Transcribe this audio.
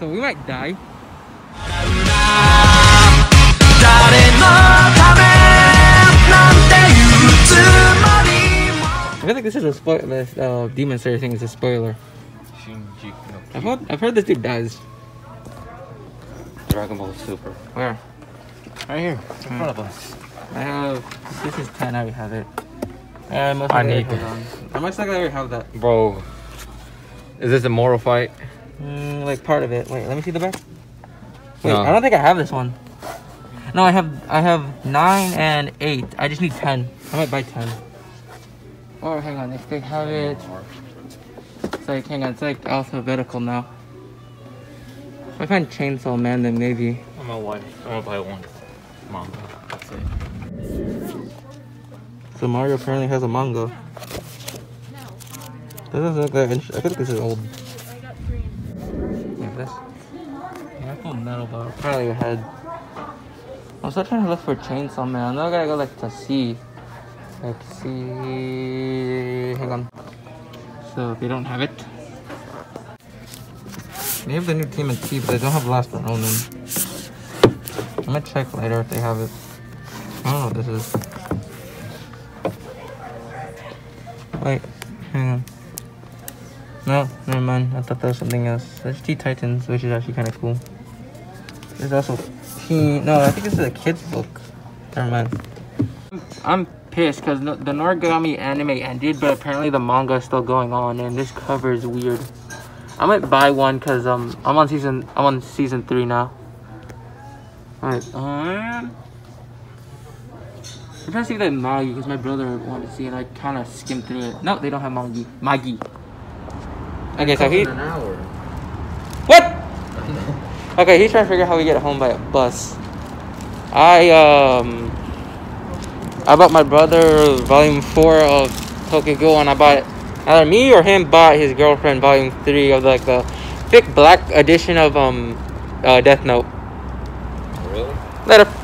So we might die. I feel like this is a spoiler. This uh, Demon Slayer thing is a spoiler. I've heard, I've heard this dude dies. Dragon Ball Super. Where? Right here, in front of us. I have. This is 10. I have it. I I need it. I must likely already have that. Bro, is this a moral fight? Mm, like part of it. Wait, let me see the back. Wait, No. I don't think I have this one. No, I have I have nine and eight. I just need ten. I might buy ten. Or hang on, if they have it, it's like hang on, it's like alphabetical now. If I find Chainsaw Man, then maybe. I'm gonna buy. I'm gonna buy one. Manga. That's it. So Mario apparently has a manga. This Doesn't look that interesting. I feel like this is old. This. Yeah, I feel metal, but apparently your head. I'm still trying to look for Chainsaw Man. I know I gotta go like to see. Like see. Hang on. So if they don't have it. They have the new TMNT, but they don't have Last one Ronin. I'm gonna check later if they have it. I don't know what this is. Wait, hang on. No, never mind. I thought that was something else. There's Teen Titans, which is actually kind of cool. There's also Teen. No, I think this is a kid's book. Never mind. I'm pissed because the Noragami anime ended, but apparently the manga is still going on, and this cover is weird. I might buy one because um I'm on season I'm on season three now. Alright, um. I'm trying to see if they have Magi because my brother wanted to see it. I kind of skimmed through it. No, they don't have Magi. Magi. Okay, so he. an hour. What? Okay, he's trying to figure out how we get home by a bus. I um. I bought my brother volume four of Tokyo Ghoul, and I bought either me or him bought his girlfriend volume three of like the thick black edition of um uh, Death Note. Really? Later.